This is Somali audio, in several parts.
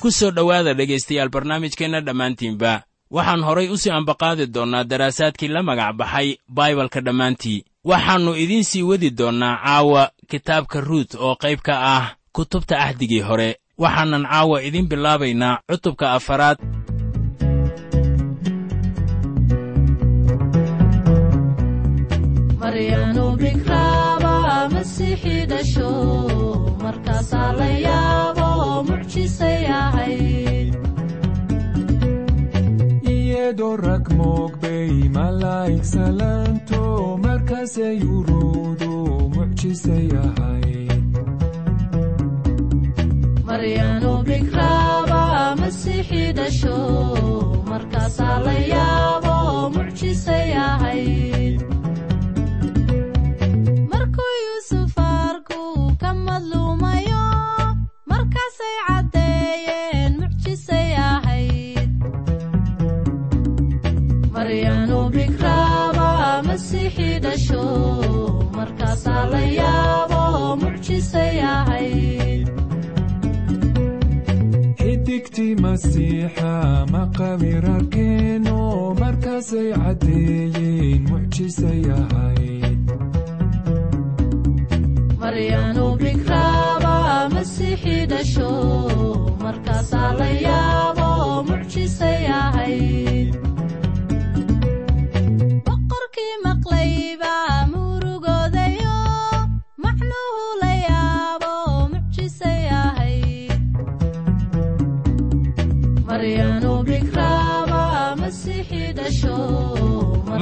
ku soo dhowaada dhegaystayaal barnaamijkeenna dhammaantiinba. Waxaan horay u sii ambaqaadi doonnaa daraasaadkii la magac baxay baibalka dhammaantii. Waxaannu idiin sii wadi doonnaa caawa kitaabka ruut oo qayb ka ah kutubta ahdigii hore. Waxaanan caawa idiin bilaabaynaa cutubka afaraad iyadoo rag moogbay malaa'ig salaanto markaasay uruudu mucjisay ahayd maryanu bikraaba masiixii dhasho markaasaa la yaabo mucjisay ahayd xidigtii masiixa maqabir arkeeno markaasay caddeeyeen dhasho markaasaa la yaabo ahayd boqorkii maqlayba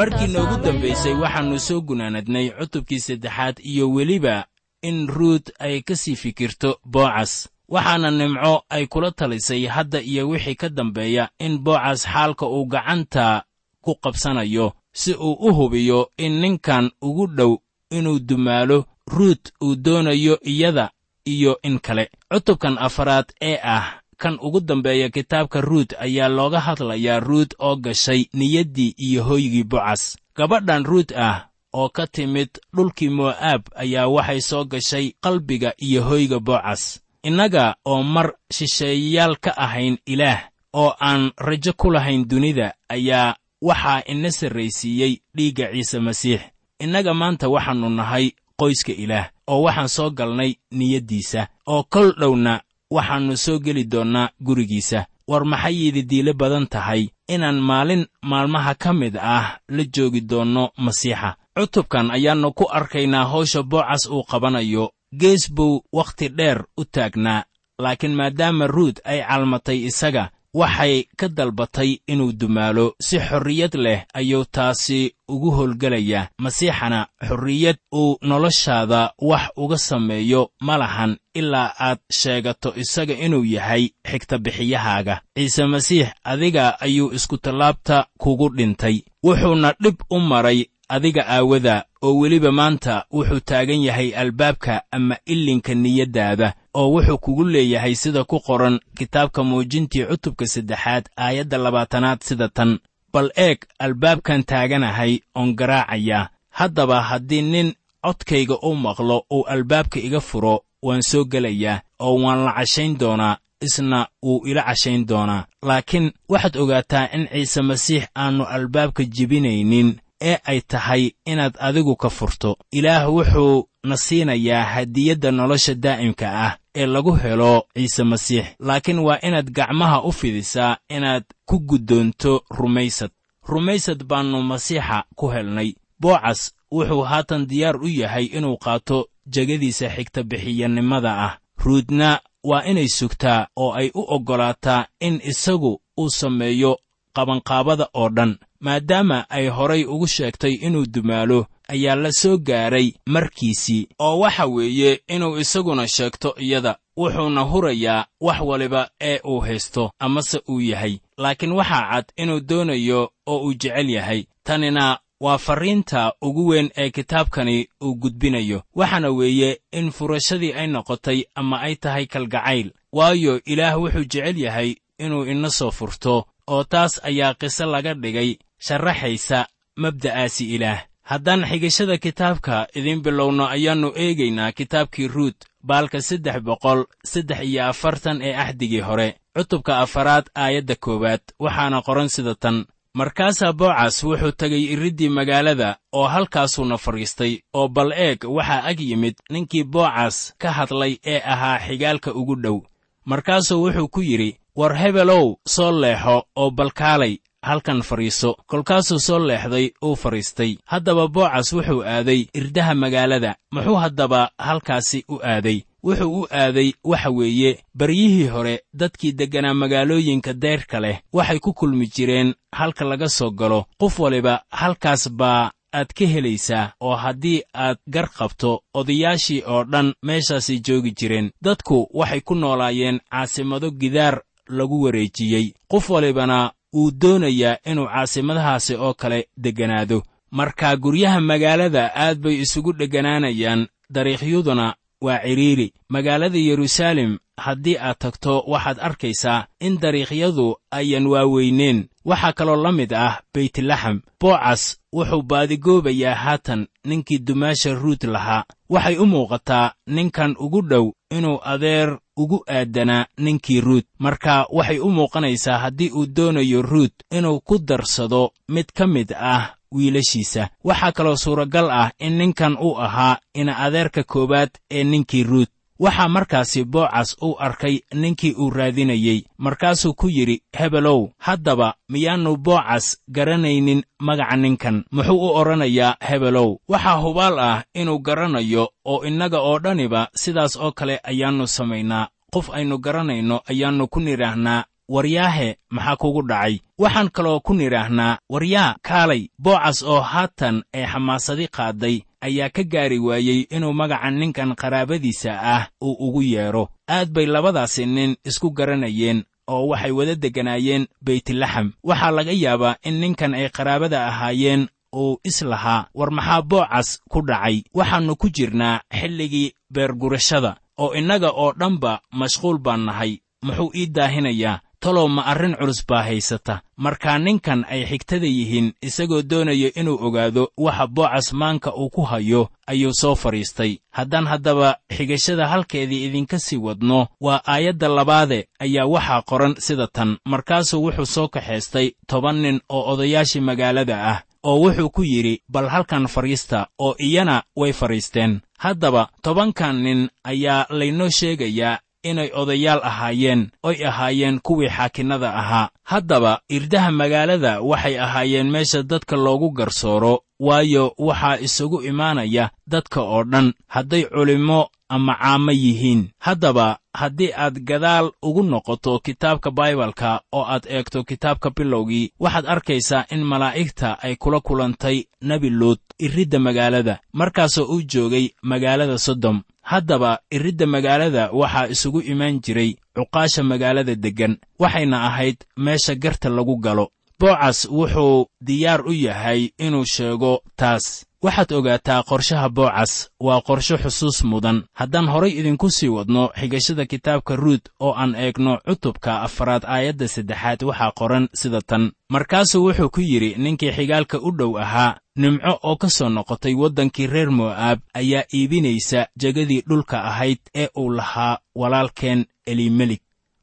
markii noogu dambaysay waxaannu soo gunaanadnay cutubkii saddexaad iyo weliba in ruut ay ka sii fikirto boocas waxaana nimco ay kula talisay hadda iyo wixii ka dambeeya in boocas xaalka uu gacanta ku qabsanayo si uu u hubiyo in ninkan ugu dhow inuu dumaalo ruut uu doonayo iyada iyo in kale. Cutubkan afaraad ee ah kan ugu dambeeya kitaabka ruut ayaa looga hadlayaa ruut oo gashay niyaddii iyo hoygii bocas gabadhan ruut ah oo ka timid dhulkii mo'aab ayaa waxay soo gashay qalbiga iyo hoyga bocas innaga oo mar shisheeyayaal ka ahayn ilaah oo aan rajo ku lahayn dunida ayaa waxaa ina sarraysiiyey dhiigga ciise masiix. Innaga maanta waxaannu nahay qoyska ilaah oo waxaan soo galnay niyaddiisa oo kol dhowna waxaannu soo geli doonnaa gurigiisa. War maxay yididiile badan tahay inaan maalin maalmaha ka mid ah la joogi doonno masiixa. Cutubkan ayaannu ku arkaynaa hawsha boocas uu qabanayo. Gees buu wakhti dheer u taagnaa laakiin maadaama ruut ay calmatay isaga waxay ka dalbatay inuu dumaalo si xorriyad leh ayuu taasi ugu howlgelayaa masiixana xorriyad uu noloshaada wax uga sameeyo ma lahan ilaa aad sheegato isaga inuu yahay xigtabixiyahaaga ciise masiix adiga ayuu iskutallaabta kugu dhintay. Wuxuuna dhib u maray adiga aawada oo weliba maanta wuxuu taagan yahay albaabka ama ilinka niyaddaada oo wuxuu kugu leeyahay sida ku qoran kitaabka muujintii cutubka saddexaad aayadda labaatanaad sida tan. Bal eeg albaabkan taaganahay oon garaacayaa haddaba haddii nin codkayga u maqlo uu albaabka iga furo waan soo gelayaa oo waan la cashayn doonaa isna wuu ila cashayn doonaa. Laakiin waxaad ogaataa in ciise masiix aannu albaabka jebinaynin ee ay tahay inaad adigu ka furto. Ilaah wuxuu na siinayaa hadiyadda nolosha daa'imka ah ee lagu helo ciise masiix. Laakiin waa inaad gacmaha u fidisaa inaad ku guddoonto rumaysad. Rumaysad baannu masiixa ku helnay. Boocas wuxuu haatan diyaar u yahay inuu qaato jegadiisa xigta bixiyannimada ah. Ruudna waa inay sugtaa oo ay u oggolaataa in isagu uu sameeyo qabanqaabada oo dhan maadaama ay horay ugu sheegtay inuu dumaalo ayaa la soo gaaray markiisii oo waxa weeye inuu isaguna sheegto iyada wuxuuna hurayaa wax waliba ee uu haysto amase uu yahay. Laakiin waxaa cad inuu doonayo oo uu jecel yahay. Tanina waa farriinta ugu weyn ee kitaabkani uu gudbinayo waxaana weeye in furashadii ay noqotay ama ay tahay kalgacayl. Waayo ilaah wuxuu jecel yahay inuu ina soo furto oo taas ayaa qiso laga dhigay sharaxaysa mabda'aasi ilaah. Haddaan xigashada kitaabka idiin bilowno ayaannu eegaynaa kitaabkii ruut baalka saddex boqol saddex iyo afartan ee axdigii hore cutubka afaraad aayadda koowaad. Waxaana qoran sida tan markaasaa boocas wuxuu tegay iriddii magaalada oo halkaasuuna fadhiistay oo bal eeg waxaa ag yimid ninkii boocas ka hadlay ee ahaa xigaalka ugu dhow. Markaasuu wuxuu ku yidhi war hebelow soo leexo oo balkaalay halkan fadhiiso. Kolkaasuu soo leexday uu fadhiistay. Haddaba boocas wuxuu aaday irdaha magaalada. Muxuu haddaba halkaasi u aaday? Wuxuu u aaday waxa weeye baryihii hore dadkii degganaa magaalooyinka deyrka leh waxay ku kulmi jireen halka laga soo galo. Qof waliba halkaas baa aad ka helaysaa oo haddii aad gar qabto odayaashii oo dhan meeshaasay joogi jireen. Dadku waxay ku noolaayeen caasimado gidaar lagu wareejiyey. Qof walibana wuu doonayaa inuu caasimadahaasi oo kale degganaado marka guryaha magaalada aad bay isugu dhegganaanayaan dariikhyaduna waa cidhiiri magaalada yeruusaalem haddii aad tagto waxaad arkaysaa in dariikhyadu ayan waaweyneen waxaa kaloo la mid ah beytlaxam boocas wuxuu baadigoobayaa haatan ninkii dumaasha ruut lahaa. Waxay u muuqataa ninkan ugu dhow inuu adeer ugu aadanaa ninkii ruut. Marka waxay u muuqanaysaa haddii uu doonayo ruut inuu ku darsado mid ka mid ah wiilashiisa. Waxaa kaloo suuragal ah in ninkan uu ahaa ina adeerka koowaad ee ninkii ruut waxaa markaasi boocas uu arkay ninkii uu raadinayey markaasuu ku yidhi hebelow haddaba miyaannu boocas garanaynin magaca ninkan. Muxuu u odhanayaa hebelow waxaa hubaal ah inuu garanayo oo innaga oo dhaniba sidaas oo kale ayaannu samaynaa. Qof aynu garanayno ayaannu ku nidhaahnaa waryaahe maxaa kugu dhacay? Waxaan kaloo ku nidhaahnaa waryaa kaalay boocas oo haatan ee xamaasadi qaadday ayaa ka gaari waayey inuu magaca ninkan qaraabadiisa ah uu ugu yeedho. Aad bay labadaasi nin isku garanayeen oo waxay wada degganaayeen beytlaxam. Waxaa laga yaabaa in ninkan ay qaraabada ahaayeen uu is lahaa war maxaa boocas ku dhacay? Waxaannu ku jirnaa xilligii beergurashada oo innaga oo dhanba mashquul baan nahay. Muxuu ii daahinayaa talow ma arrin culus baa haysata. Markaa ninkan ay xigtada yihiin isagoo doonayo inuu ogaado waxa boocas maanka uu ku hayo ayuu soo fadhiistay haddaan haddaba xigashada halkeedii idinka sii wadno waa aayadda labaade ayaa waxaa qoran sida tan. Markaasuu wuxuu soo kaxaystay toban nin oo odayaashii magaalada ah oo wuxuu ku yidhi bal halkan fadhiista oo iyana way fadhiisteen haddaba tobankan nin ayaa laynoo sheegayaa inay odayaal ahaayeen oy ahaayeen kuwii xaakinnada ahaa. Haddaba irdaha magaalada waxay ahaayeen meesha dadka loogu garsooro waayo waxaa isugu imaanaya dadka oo dhan hadday culimmo ama caamo yihiin. Haddaba haddii aad gadaal ugu noqoto kitaabka baibalka oo aad eegto kitaabka bilowgii waxaad arkaysaa in malaa'igta ay kula kulantay nebi luud iridda magaalada. Markaasoo uu joogay magaalada sodom haddaba iridda magaalada waxaa isugu imaan jiray cuqaasha magaalada deggan waxayna ahayd meesha garta lagu galo. Boocas wuxuu diyaar u yahay inuu sheego taas waxaad ogaataa qorshaha boocas waa qorshe xusuus mudan. Haddaan horay idinku sii wadno xigashada kitaabka ruut oo aan eegno cutubka afaraad aayadda saddexaad waxaa qoran sida tan. Markaasuu wuxuu ku yidhi ninkii xigaalka u dhow ahaa nimco oo ka soo noqotay waddankii reer mo'aab ayaa iibinaysa jegadii dhulka ahayd ee uu lahaa walaalkeen elimelik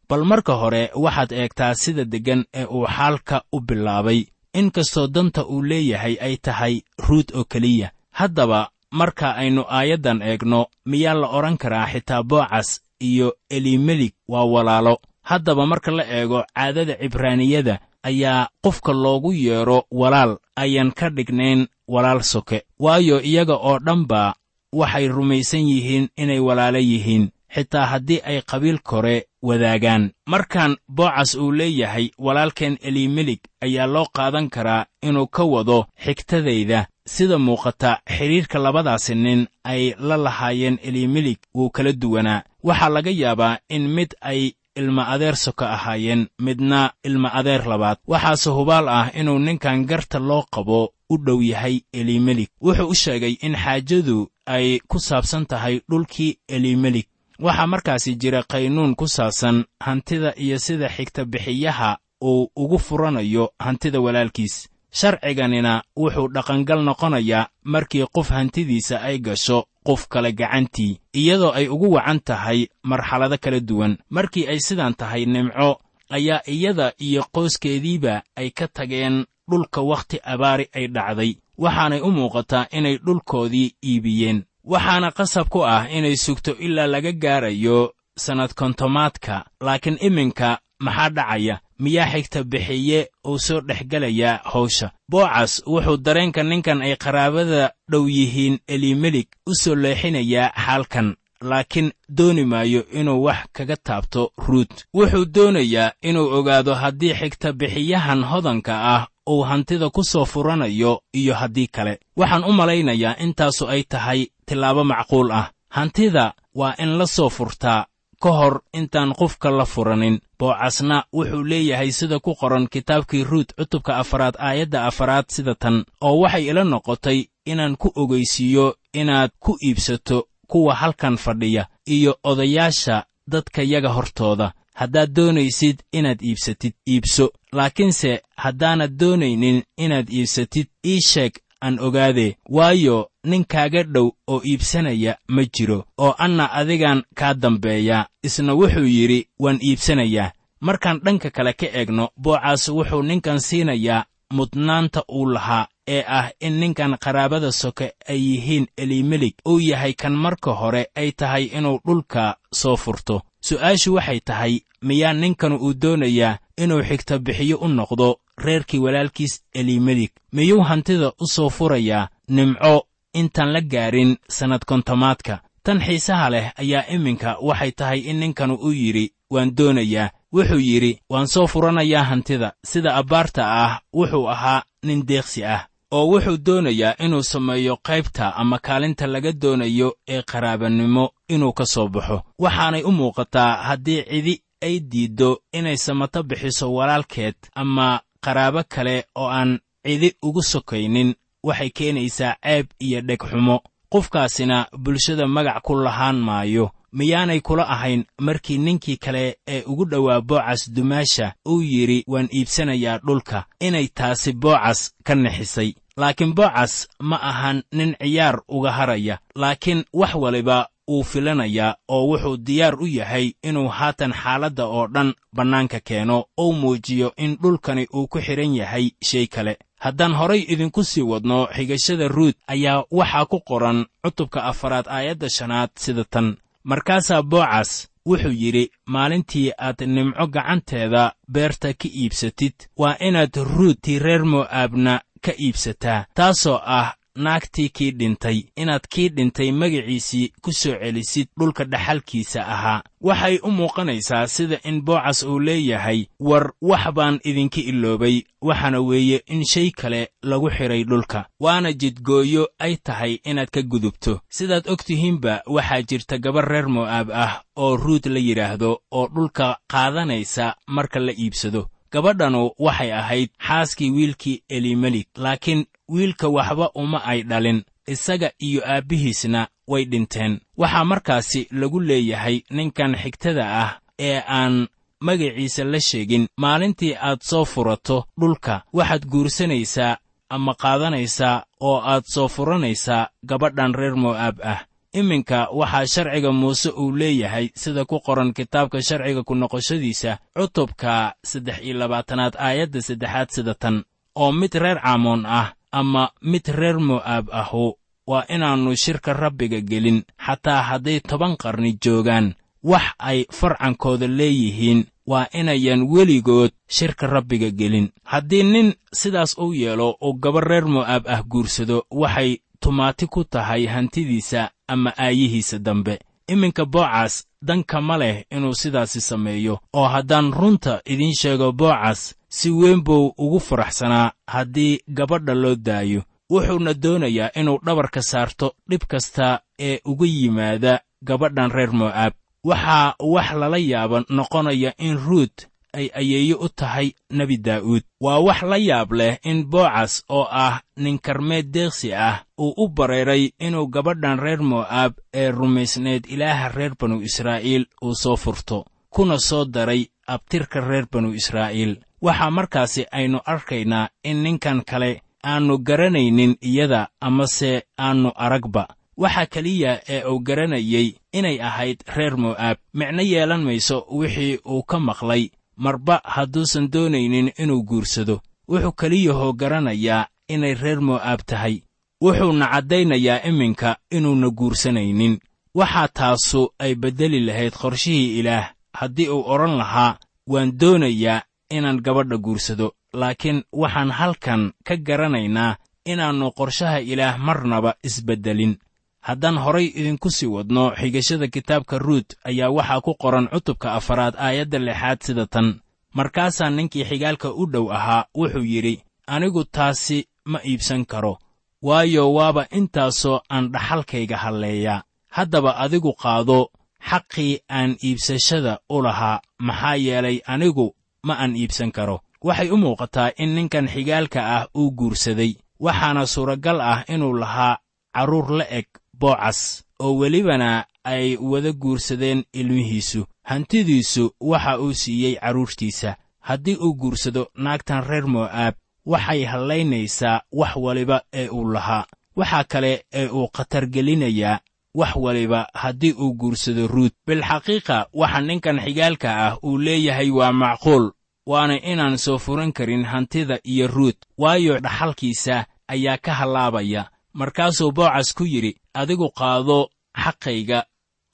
bal marka hore waxaad eegtaa sida deggan ee uu xaalka u bilaabay in kastoo danta uu leeyahay ay tahay ruut oo keliya. Haddaba marka aynu aayaddan eegno miyaa la odhan karaa xitaa boocas iyo elimelik waa walaalo. Haddaba marka la eego caadada cibraaniyada ayaa qofka loogu yeedho walaal ayaan ka dhignayn walaal soke. Waayo iyaga oo dhanba waxay rumaysan yihiin inay walaalo yihiin xitaa haddii ay qabiil kore wadaagaan. Markaan boocas uu leeyahay walaalkeen elimelik ayaa loo qaadan karaa inuu ka wado xigtadayda. Sida muuqata xidhiirka labadaasi nin ay la lahaayeen elimelik wuu kala duwanaa. Waxaa laga yaabaa in mid ay ilma adeer soka ahaayeen midna ilma adeer labaad. Waxaase hubaal ah inuu ninkan garta loo qabo u dhow yahay elimelik wuxuu u sheegay in xaajadu ay ku saabsan tahay dhulkii elimelik waxaa markaasi jira qaynuun ku saabsan hantida iyo sida xigta bixiyaha uu ugu furanayo hantida walaalkiis. Sharciganina wuxuu dhaqangal noqonayaa markii qof hantidiisa ay gasho qof kale gacantii iyadoo ay ugu wacan tahay marxalado kala duwan. Markii ay sidaan tahay nimco ayaa iyada iyo qoyskeediiba ay ka tageen dhulka wakhti abaari ay dhacday. Waxaanay u muuqataa inay dhulkoodii iibiyeen waxaana qasab ku ah inay sugto ilaa laga gaarayo sannad kontomaadka laakiin iminka maxaa dhacaya? Miyaa xigta bixiye uu soo dhex gelayaa hawsha? Boocas wuxuu dareenka ninkan ay qaraabada dhow yihiin elimelik u soo leexinayaa xaalkan laakiin dooni maayo inuu wax kaga taabto ruut. Wuxuu doonayaa inuu ogaado haddii xigta bixiyahan hodanka ah uu hantida ku soo furanayo iyo haddii kale. Waxaan u malaynayaa intaasu ay tahay tillaabo macquul ah. Hantida waa in la soo furtaa ka hor intaan qofka la furanin. Boocasna wuxuu leeyahay sida ku qoran kitaabkii ruut cutubka afaraad aayadda afaraad sida tan oo waxay ila noqotay inaan ku ogaysiiyo inaad ku iibsato kuwa halkan fadhiya iyo odayaasha dadkayaga hortooda haddaad doonaysid inaad iibsatid iibso laakiinse haddaanad doonaynin inaad iibsatid ii sheeg aan ogaadee waayo nin kaaga dhow oo iibsanaya ma jiro oo anna adigan kaa dambeeyaa isna wuxuu yidhi waan iibsanayaa. Markaan dhanka kale ka eegno boocaas wuxuu ninkan siinayaa mudnaanta uu lahaa ee ah in ninkan qaraabada soke ay yihiin elimelik uu yahay kan marka hore ay tahay inuu dhulka soo furto. Su'aashu waxay tahay miyaa ninkanu uu doonayaa inuu xigta bixiyo u noqdo reerkii walaalkiis elimelik miyuu hantida u soo furayaa? Nimco intaan la gaarin sannad kontomaadka. Tan xiisaha leh ayaa iminka waxay tahay in ninkanu uu yidhi waan doonayaa. Wuxuu yidhi waan soo furanayaa hantida. Sida abbaarta ah wuxuu ahaa nin deeqsi ah oo wuxuu doonayaa inuu sameeyo qaybta ama kaalinta laga doonayo ee qaraabanimo inuu ka soo baxo. Waxaanay u muuqataa haddii cidi ay diiddo inay samato bixiso walaalkeed ama qaraabo kale oo aan cidi ugu sokaynin waxay keenaysaa ceeb iyo dhegxumo. Qofkaasina bulshada magac ku lahaan maayo miyaanay kula ahayn markii ninkii kale ee ugu dhowaa boocas dumaasha uu yidhi waan iibsanayaa dhulka inay taasi boocas ka nixisay. Laakiin boocas ma ahan nin ciyaar uga haraya laakiin wax waliba wuu filanayaa oo wuxuu diyaar u yahay inuu haatan xaaladda oo dhan bannaanka keeno. Ou muujiyo in dhulkani uu ku xidhan yahay shay kale. Haddaan horay idinku sii wadno xigashada ruut ayaa waxaa ku qoran cutubka afaraad aayadda shanaad sida tan markaasaa boocas wuxuu yidhi maalintii aad nimco gacanteeda beerta ka iibsatid waa inaad ruutii reer mo'aabna ka iibsataa taasoo ah naagtii kii dhintay. Inaad kii dhintay magaciisii ku soo celisid dhulka dhaxalkiisa ahaa. Waxay u muuqanaysaa sida in boocas uu leeyahay war wax baan idinka iloobay waxaana weeye in shay kale lagu xidhay dhulka. Waana jidgooyo ay tahay inaad ka gudubto. Sidaad og tihiinba waxaa jirta gabar reer mo'aab ah oo ruut la yidhaahdo oo dhulka qaadanaysa marka la iibsado gabadhanu waxay ahayd xaaskii wiilkii elimelik laakiin wiilka waxba uma ay dhalin isaga iyo aabbihiisna way dhinteen. Waxaa markaasi lagu leeyahay ninkan xigtada ah ee aan magaciisa la sheegin maalintii aad soo furato dhulka waxaad guursanaysaa ama qaadanaysaa oo aad soo furanaysaa gabadhan reer mo'aab ah iminka waxaa sharciga muuse uu leeyahay sida ku qoran kitaabka sharciga ku noqoshadiisa cutubka saddex iyo labaatanaad aayadda saddexaad sida tan. Oo mid reer caamoon ah ama mid reer mo'aab ahu waa inaannu shirka rabbiga gelin. Xataa hadday toban qarni joogaan wax ay farcankooda leeyihiin waa inayan weligood shirka rabbiga gelin. Haddii nin sidaas u yeelo uu gabar reer mo'aab ah guursado waxay tumaati ku tahay hantidiisa ama aayihiisa dambe. Iminka boocas danka ma leh inuu sidaasi sameeyo oo haddaan runta idiin sheego boocas si weyn buu ugu faraxsanaa haddii gabadha loo daayo. Wuxuuna doonayaa inuu dhabarka saarto dhib kasta ee uga yimaada gabadhan reer mo'aab. Waxaa wax lala yaaba noqonaya in ruut ay ayeeyo u tahay nebi daa'uud waa wax la yaab leh in boocas oo ah nin karmeed deeqsi ah uu u bareeray inuu gabadhan reer mo'aab ee rumaysneed ilaaha reer banu israa'iil uu soo furto kuna soo daray abtirka reer banu israa'iil. Waxaa markaasi aynu arkaynaa in ninkan kale aannu garanaynin iyada amase aannu aragba. Waxa keliya ee uu garanayey inay ahayd reer mo'aab micno yeelan mayso wixii uu ka maqlay marba hadduusan doonaynin inuu guursado. Wuxuu keliyahoo garanayaa inay reer mo'aab tahay. Wuxuuna caddaynayaa iminka inuuna guursanaynin. Waxaa taasu ay beddeli lahayd qorshihii ilaah. Haddii uu odhan lahaa waan doonayaa inaan gabadha guursado. Laakiin waxaan halkan ka garanaynaa inaannu qorshaha ilaah marnaba isbeddelin haddaan horay idinku sii wadno xigashada kitaabka ruut ayaa waxaa ku qoran cutubka afaraad aayadda lixaad sida tan. Markaasaa ninkii xigaalka u dhow ahaa wuxuu yidhi anigu taasi ma iibsan karo waayo waaba intaasoo aan dhaxalkayga halleeyaa. Haddaba adigu qaado xaqii aan iibsashada u lahaa maxaa yeelay anigu ma aan iibsan karo. Waxay u muuqataa in ninkan xigaalka ah uu guursaday waxaana suuragal ah inuu lahaa carruur la eg boocas oo welibana ay wada guursadeen ilmihiisu. Hantidiisu waxa uu siiyey carruurtiisa haddii uu guursado naagtan reer mo'aab waxay hallaynaysaa wax waliba ee uu lahaa. Waxa kale ee uu khatar gelinayaa wax waliba haddii uu guursado ruut bilxaqiiqa waxa ninkan xigaalka ah uu leeyahay waa macquul waana inaan soo furan karin hantida iyo ruut waayo dhaxalkiisa ayaa ka hallaabaya markaasuu boocas ku yidhi adigu qaado xaqayga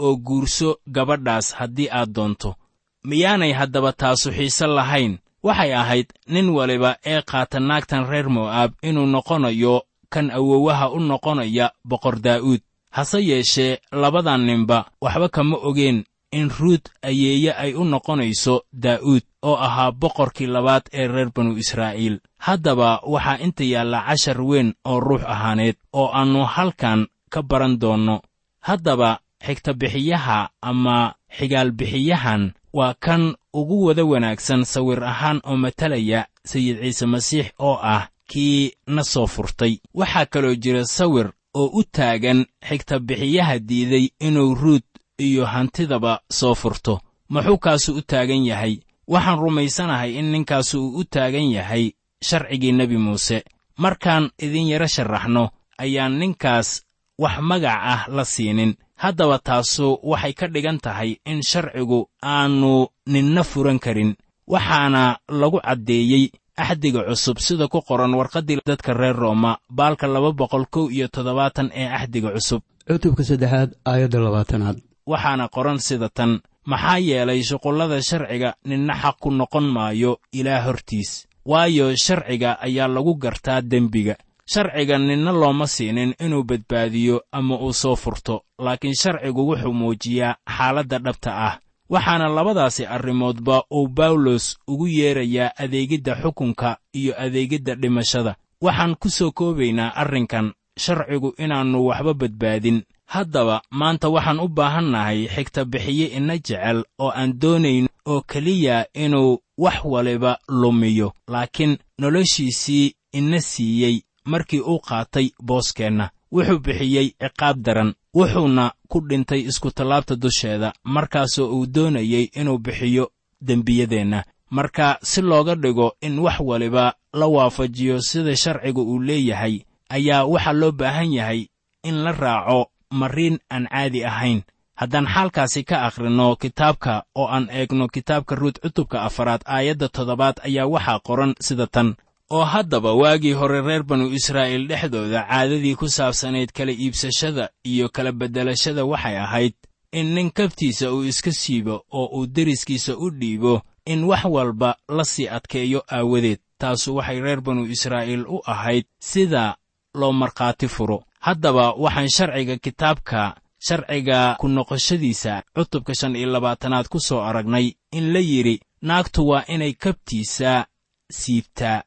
oo guurso gabadhaas haddii aad doonto. Miyaanay haddaba taasu xiise lahayn. Waxay ahayd nin waliba ee qaata naagtan reer mo'aab inuu noqonayo kan awowaha u noqonaya boqor daa'uud. Hase yeeshee labadan ninba waxba kama ogeen in ruut ayeeye ay u noqonayso daa'uud oo ahaa boqorkii labaad ee reer banu israa'iil. Haddaba waxaa inta yaalla cashar weyn oo ruux ahaaneed oo aannu halkan ka baran doonno. Haddaba xigtabixiyaha ama xigaalbixiyahan waa kan ugu wada wanaagsan sawir ahaan oo matalaya sayid ciise masiix oo ah kii na soo furtay. Waxaa kaloo jira sawir oo u taagan xigtabixiyaha diiday inuu ruut iyo hantidaba soo furto. Muxuu kaasu u taagan yahay waxaan rumaysanahay in ninkaasu uu u taagan yahay sharcigii nebi muuse. Markaan idin yaro sharaxno ayaan ninkaas wax magac ah la siinin. Haddaba taasu waxay ka dhigan tahay in sharcigu aannu ninna furan karin. Waxaana lagu caddeeyey axdiga cusub sida ku qoran warqaddii dadka reer rooma baalka laba boqol kow iyo toddobaatan ee axdiga cusub. Cutubka saddexaad aayadda labaatanaad. Waxaana qoran sida tan maxaa yeelay shuqullada sharciga ninna xaq ku noqon maayo ilaa hortiis. Waayo sharciga ayaa lagu gartaa dembiga. Sharciga ninna looma siinin inuu badbaadiyo ama uu soo furto laakiin sharcigu wuxuu muujiyaa xaaladda dhabta ah. Waxaana labadaasi arrimoodba uu bawlos ugu yeerayaa adeegidda xukunka iyo adeegidda dhimashada. Waxaan ku soo koobaynaa arrinkan sharcigu inaannu waxba badbaadin haddaba maanta waxaan u baahannahay xigta bixiye ina jecel oo aan doonayn oo keliya inuu wax waliba lumiyo. Laakiin noloshiisii ina siiyey markii uu qaatay booskeenna. Wuxuu bixiyey ciqaab daran wuxuuna ku dhintay iskutallaabta dusheeda markaasoo uu doonayey inuu bixiyo dembiyadeenna. Marka si looga dhigo in wax waliba la waafajiyo sida sharciga uu leeyahay ayaa waxaa loo baahan yahay in la raaco mariin aan caadi ahayn. Haddaan xaalkaasi ka akhrinno kitaabka oo aan eegno kitaabka ruut cutubka afaraad aayadda toddobaad ayaa waxaa qoran sida tan. Oo haddaba waagii hore reer banu israa'iil dhexdooda caadadii ku saabsanayd kala iibsashada iyo kala beddelashada waxay ahayd in nin kabtiisa uu iska siibo oo uu deriskiisa u dhiibo in wax walba la sii adkeeyo aawadeed. Taasu waxay reer banu israa'iil u ahayd sida loo markhaati furo haddaba waxaan sharciga kitaabka sharciga ku noqoshadiisa cutubka shan iyo labaatanaad ku soo aragnay in la yidhi naagtu waa inay kabtiisa siibtaa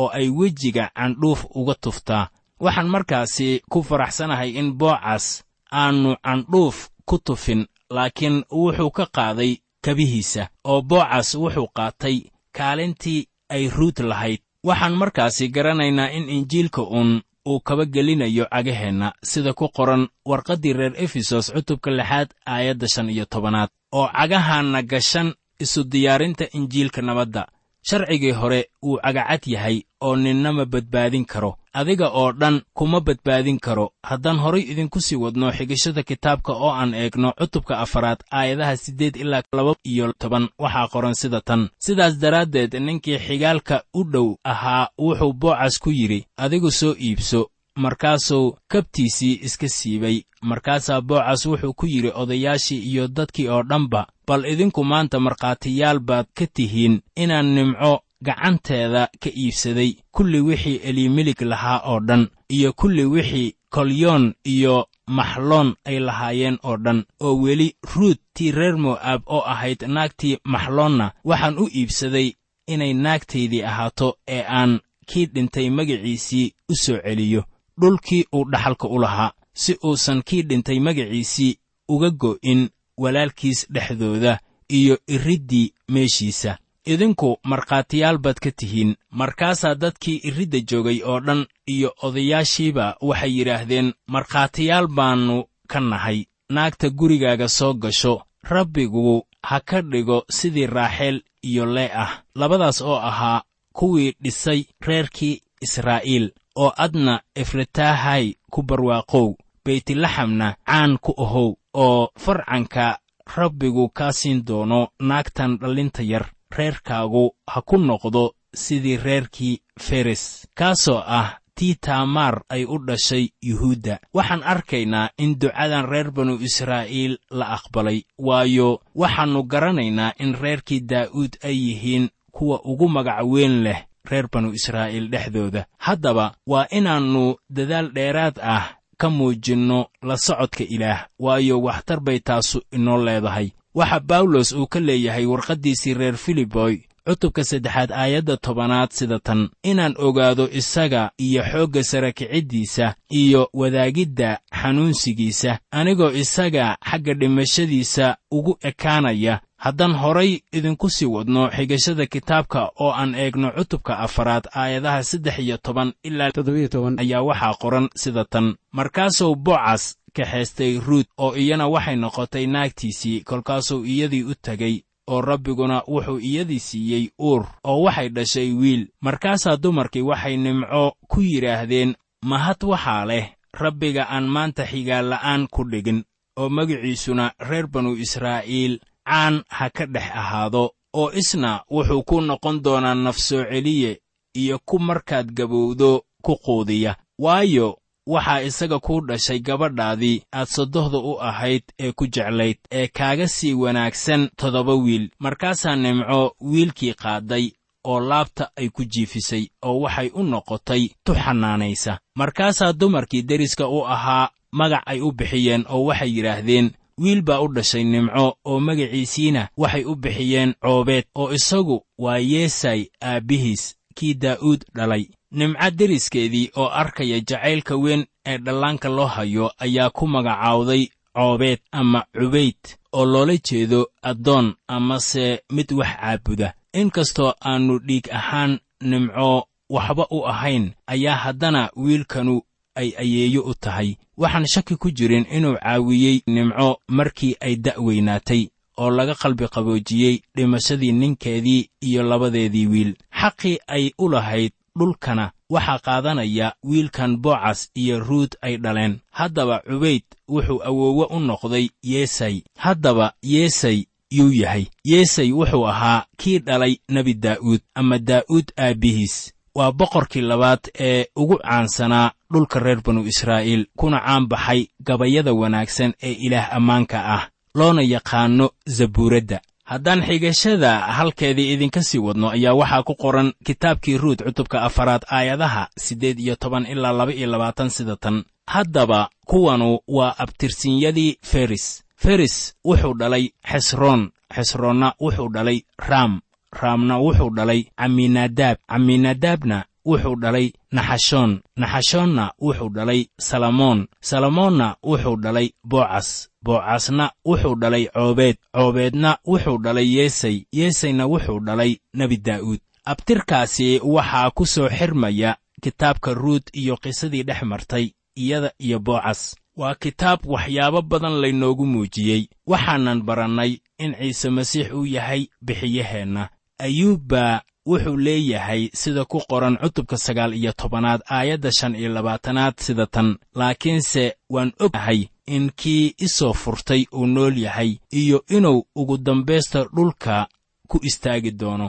oo ay wejiga candhuuf uga tuftaa. Waxaan markaasi ku faraxsanahay in boocas aannu candhuuf ku tufin laakiin wuxuu ka qaaday kabihiisa oo boocas wuxuu qaatay kaalintii ay ruut lahayd. Waxaan markaasi garanaynaa in injiilka uun uu kaba gelinayo cagaheenna sida ku qoran warqaddii reer efesos cutubka lixaad aayadda shan iyo tobanaad oo cagahaanna gashan isu diyaarinta injiilka nabadda. Sharcigii hore wuu cagacad yahay oo ninna ma badbaadin karo adiga oo dhan kuma badbaadin karo. Haddaan horay idinku sii wadno xigashada kitaabka oo aan eegno cutubka afaraad aayadaha siddeed ilaa laba iyo toban waxaa qoran sida tan. Sidaas daraaddeed ninkii xigaalka u dhow ahaa wuxuu boocas ku yidhi adigu soo iibso markaasuu kabtiisii iska siibay. Markaasaa boocas wuxuu ku yidhi odayaashii iyo dadkii oo dhanba bal idinku maanta markhaatiyaal baad ka tihiin inaan nimco gacanteeda ka iibsaday kulli wixii eliimilig lahaa oo dhan iyo kulli wixii kolyoon iyo maxloon ay lahaayeen oo dhan oo weli ruut tii reer mo'aab oo ahayd naagtii maxloonna waxaan u iibsaday inay naagtaydii ahaato ee aan kii dhintay magaciisii u soo celiyo. Dhulkii uu dhaxalka u lahaa si uusan kii dhintay magaciisii uga go'in walaalkiis dhexdooda iyo iriddii meeshiisa idinku markhaatiyaal baad ka tihiin. Markaasaa dadkii iridda joogay oo dhan iyo odayaashiiba waxay yidhaahdeen markhaatiyaal baannu ka nahay. Naagta gurigaaga soo gasho. Rabbigu ha ka dhigo sidii raaxeel iyo lee ah. Labadaas oo ahaa kuwii dhisay reerkii israa'iil oo adna efratahay ku barwaaqow beytlaxamna caan ku ahow oo farcanka rabbigu kaa siin doono naagtan dhallinta yar reerkaagu ha ku noqdo sidii reerkii feres. Kaasoo ah tii taamaar ay u dhashay yuhuudda. Waxaan arkaynaa in ducadan reer banu israa'iil la aqbalay waayo waxaannu garanaynaa in reerkii daa'uud ay yihiin kuwa ugu magac weyn leh reer banu israa'iil dhexdooda. Haddaba waa inaannu dadaal dheeraad ah ka muujinno la socodka ilaah waayo waxtar bay taasu inoo leedahay waxa bawlos uu ka leeyahay warqaddiisii reer filiboy cutubka saddexaad aayadda tobanaad sida tan. Inaan ogaado isaga iyo xoogga sara kiciddiisa iyo wadaagidda xanuunsigiisa anigoo isaga xagga dhimashadiisa ugu ekaanaya haddaan horay idinku sii wadno xigashada kitaabka oo aan eegno cutubka afaraad aayadaha saddex iyo toban ilaa toddobiyo toban. ayaa waxaa qoran sida tan. Markaasuu bocas kaxaystay ruut oo iyana waxay noqotay naagtiisii kolkaasuu iyadii u tegey oo rabbiguna wuxuu iyadii siiyey uur oo waxay dhashay wiil. Markaasaa dumarkii waxay nimco ku yidhaahdeen mahad waxaa leh rabbiga aan maanta xigaalla'aan ku dhigin oo magiciisuna reer banu israa'iil caan ha ka dhex ahaado oo isna wuxuu ku noqon doonaa nafsoo celiye iyo ku markaad gabowdo ku quudiya. Waayo waxaa isaga kuu dhashay gabadhaadii aad sodohda u ahayd ee ku jeclayd ee kaaga sii wanaagsan toddoba wiil. Markaasaa nimco wiilkii qaadday oo laabta ay ku jiifisay oo waxay u noqotay tu xanaanaysa markaasaa dumarkii deriska u ahaa magac ay u bixiyeen oo waxay yidhaahdeen wiil baa u dhashay nimco oo magaciisiina waxay u bixiyeen coobeed oo isagu waa yeesay aabbihiis kii daa'uud dhalay nimco deriskeedii oo arkaya jacaylka weyn ee dhallaanka loo hayo ayaa ku magacaawday coobeed ama cubayd oo loola jeedo addoon amase mid wax caabuda. Inkastoo aannu dhiig ahaan nimco waxba u ahayn ayaa haddana wiilkanu ay ayeeyo u tahay. Waxaan shaki ku jirin inuu caawiyey nimco markii ay da'weynaatay oo laga qalbi qaboojiyey dhimashadii ninkeedii iyo labadeedii wiil. Xaqii ay u lahayd dhulkana waxaa qaadanaya wiilkan boocas iyo ruut ay dhaleen. Haddaba cubayd wuxuu awoowe u noqday yeesay. Haddaba yeesay yuu yahay. Yeesay wuxuu ahaa kii dhalay nebi daa'uud ama daa'uud aabbihiis waa boqorkii labaad ee ugu caansanaa dhulka reer banu israa'iil kuna caan baxay gabayada wanaagsan ee ilaah ammaanka ah loona yaqaanno zabuuradda haddaan xigashada halkeedii idinka sii wadno ayaa waxaa ku qoran kitaabkii ruut cutubka afaraad aayadaha siddeed iyo toban ilaa laba iyo labaatan sida tan. Haddaba kuwanu waa abtirsinyadii feris. Feris wuxuu dhalay xesroon xesroonna wuxuu dhalay raam. Raamna wuxuu dhalay caminadaab caminadaabna wuxuu dhalay naxashoon. Naxashoonna wuxuu dhalay salamoon. Salamoonna wuxuu dhalay boocas boocasna wuxuu dhalay coobeed. Coobeedna wuxuu dhalay yeesay. Yeesayna wuxuu dhalay nebi daa'uud. Abtirkaasi waxaa ku soo xirmaya kitaabka ruut iyo qisadii dhex martay iyada iyo boocas waa kitaab waxyaabo badan laynoogu muujiyey. Waxaanan barannay in ciise masiix uu yahay bixiyaheenna ayuub baa wuxuu leeyahay sida ku qoran cutubka sagaal iyo tobanaad aayadda shan iyo labaatanaad sida tan. Laakiinse waan ognahay in kii i soo furtay uu nool yahay iyo inuu ugu dambaysta dhulka ku istaagi doono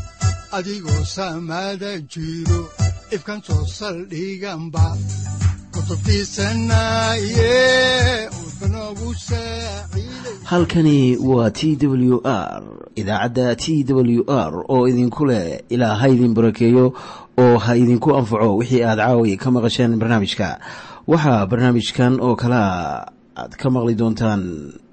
adigoo samada jiro ifkan soo saldhiganba halkani waa t w r idaacadda t w r oo idinku leh ilaa ha idin barakeeyo oo ha idinku anfaco wixii aad caawi ka maqasheen barnaamijka. Waxaa barnaamijkan oo kalea aad ka maqli doontaan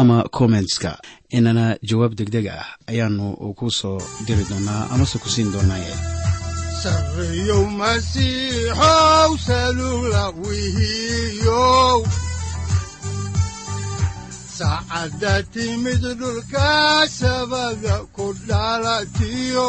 ama kommentska inana jawaab degdeg ah ayaanu ku soo diri doonaa amase ku siin wihiyow saacadda timid dhulka sabada ku dhalatiyo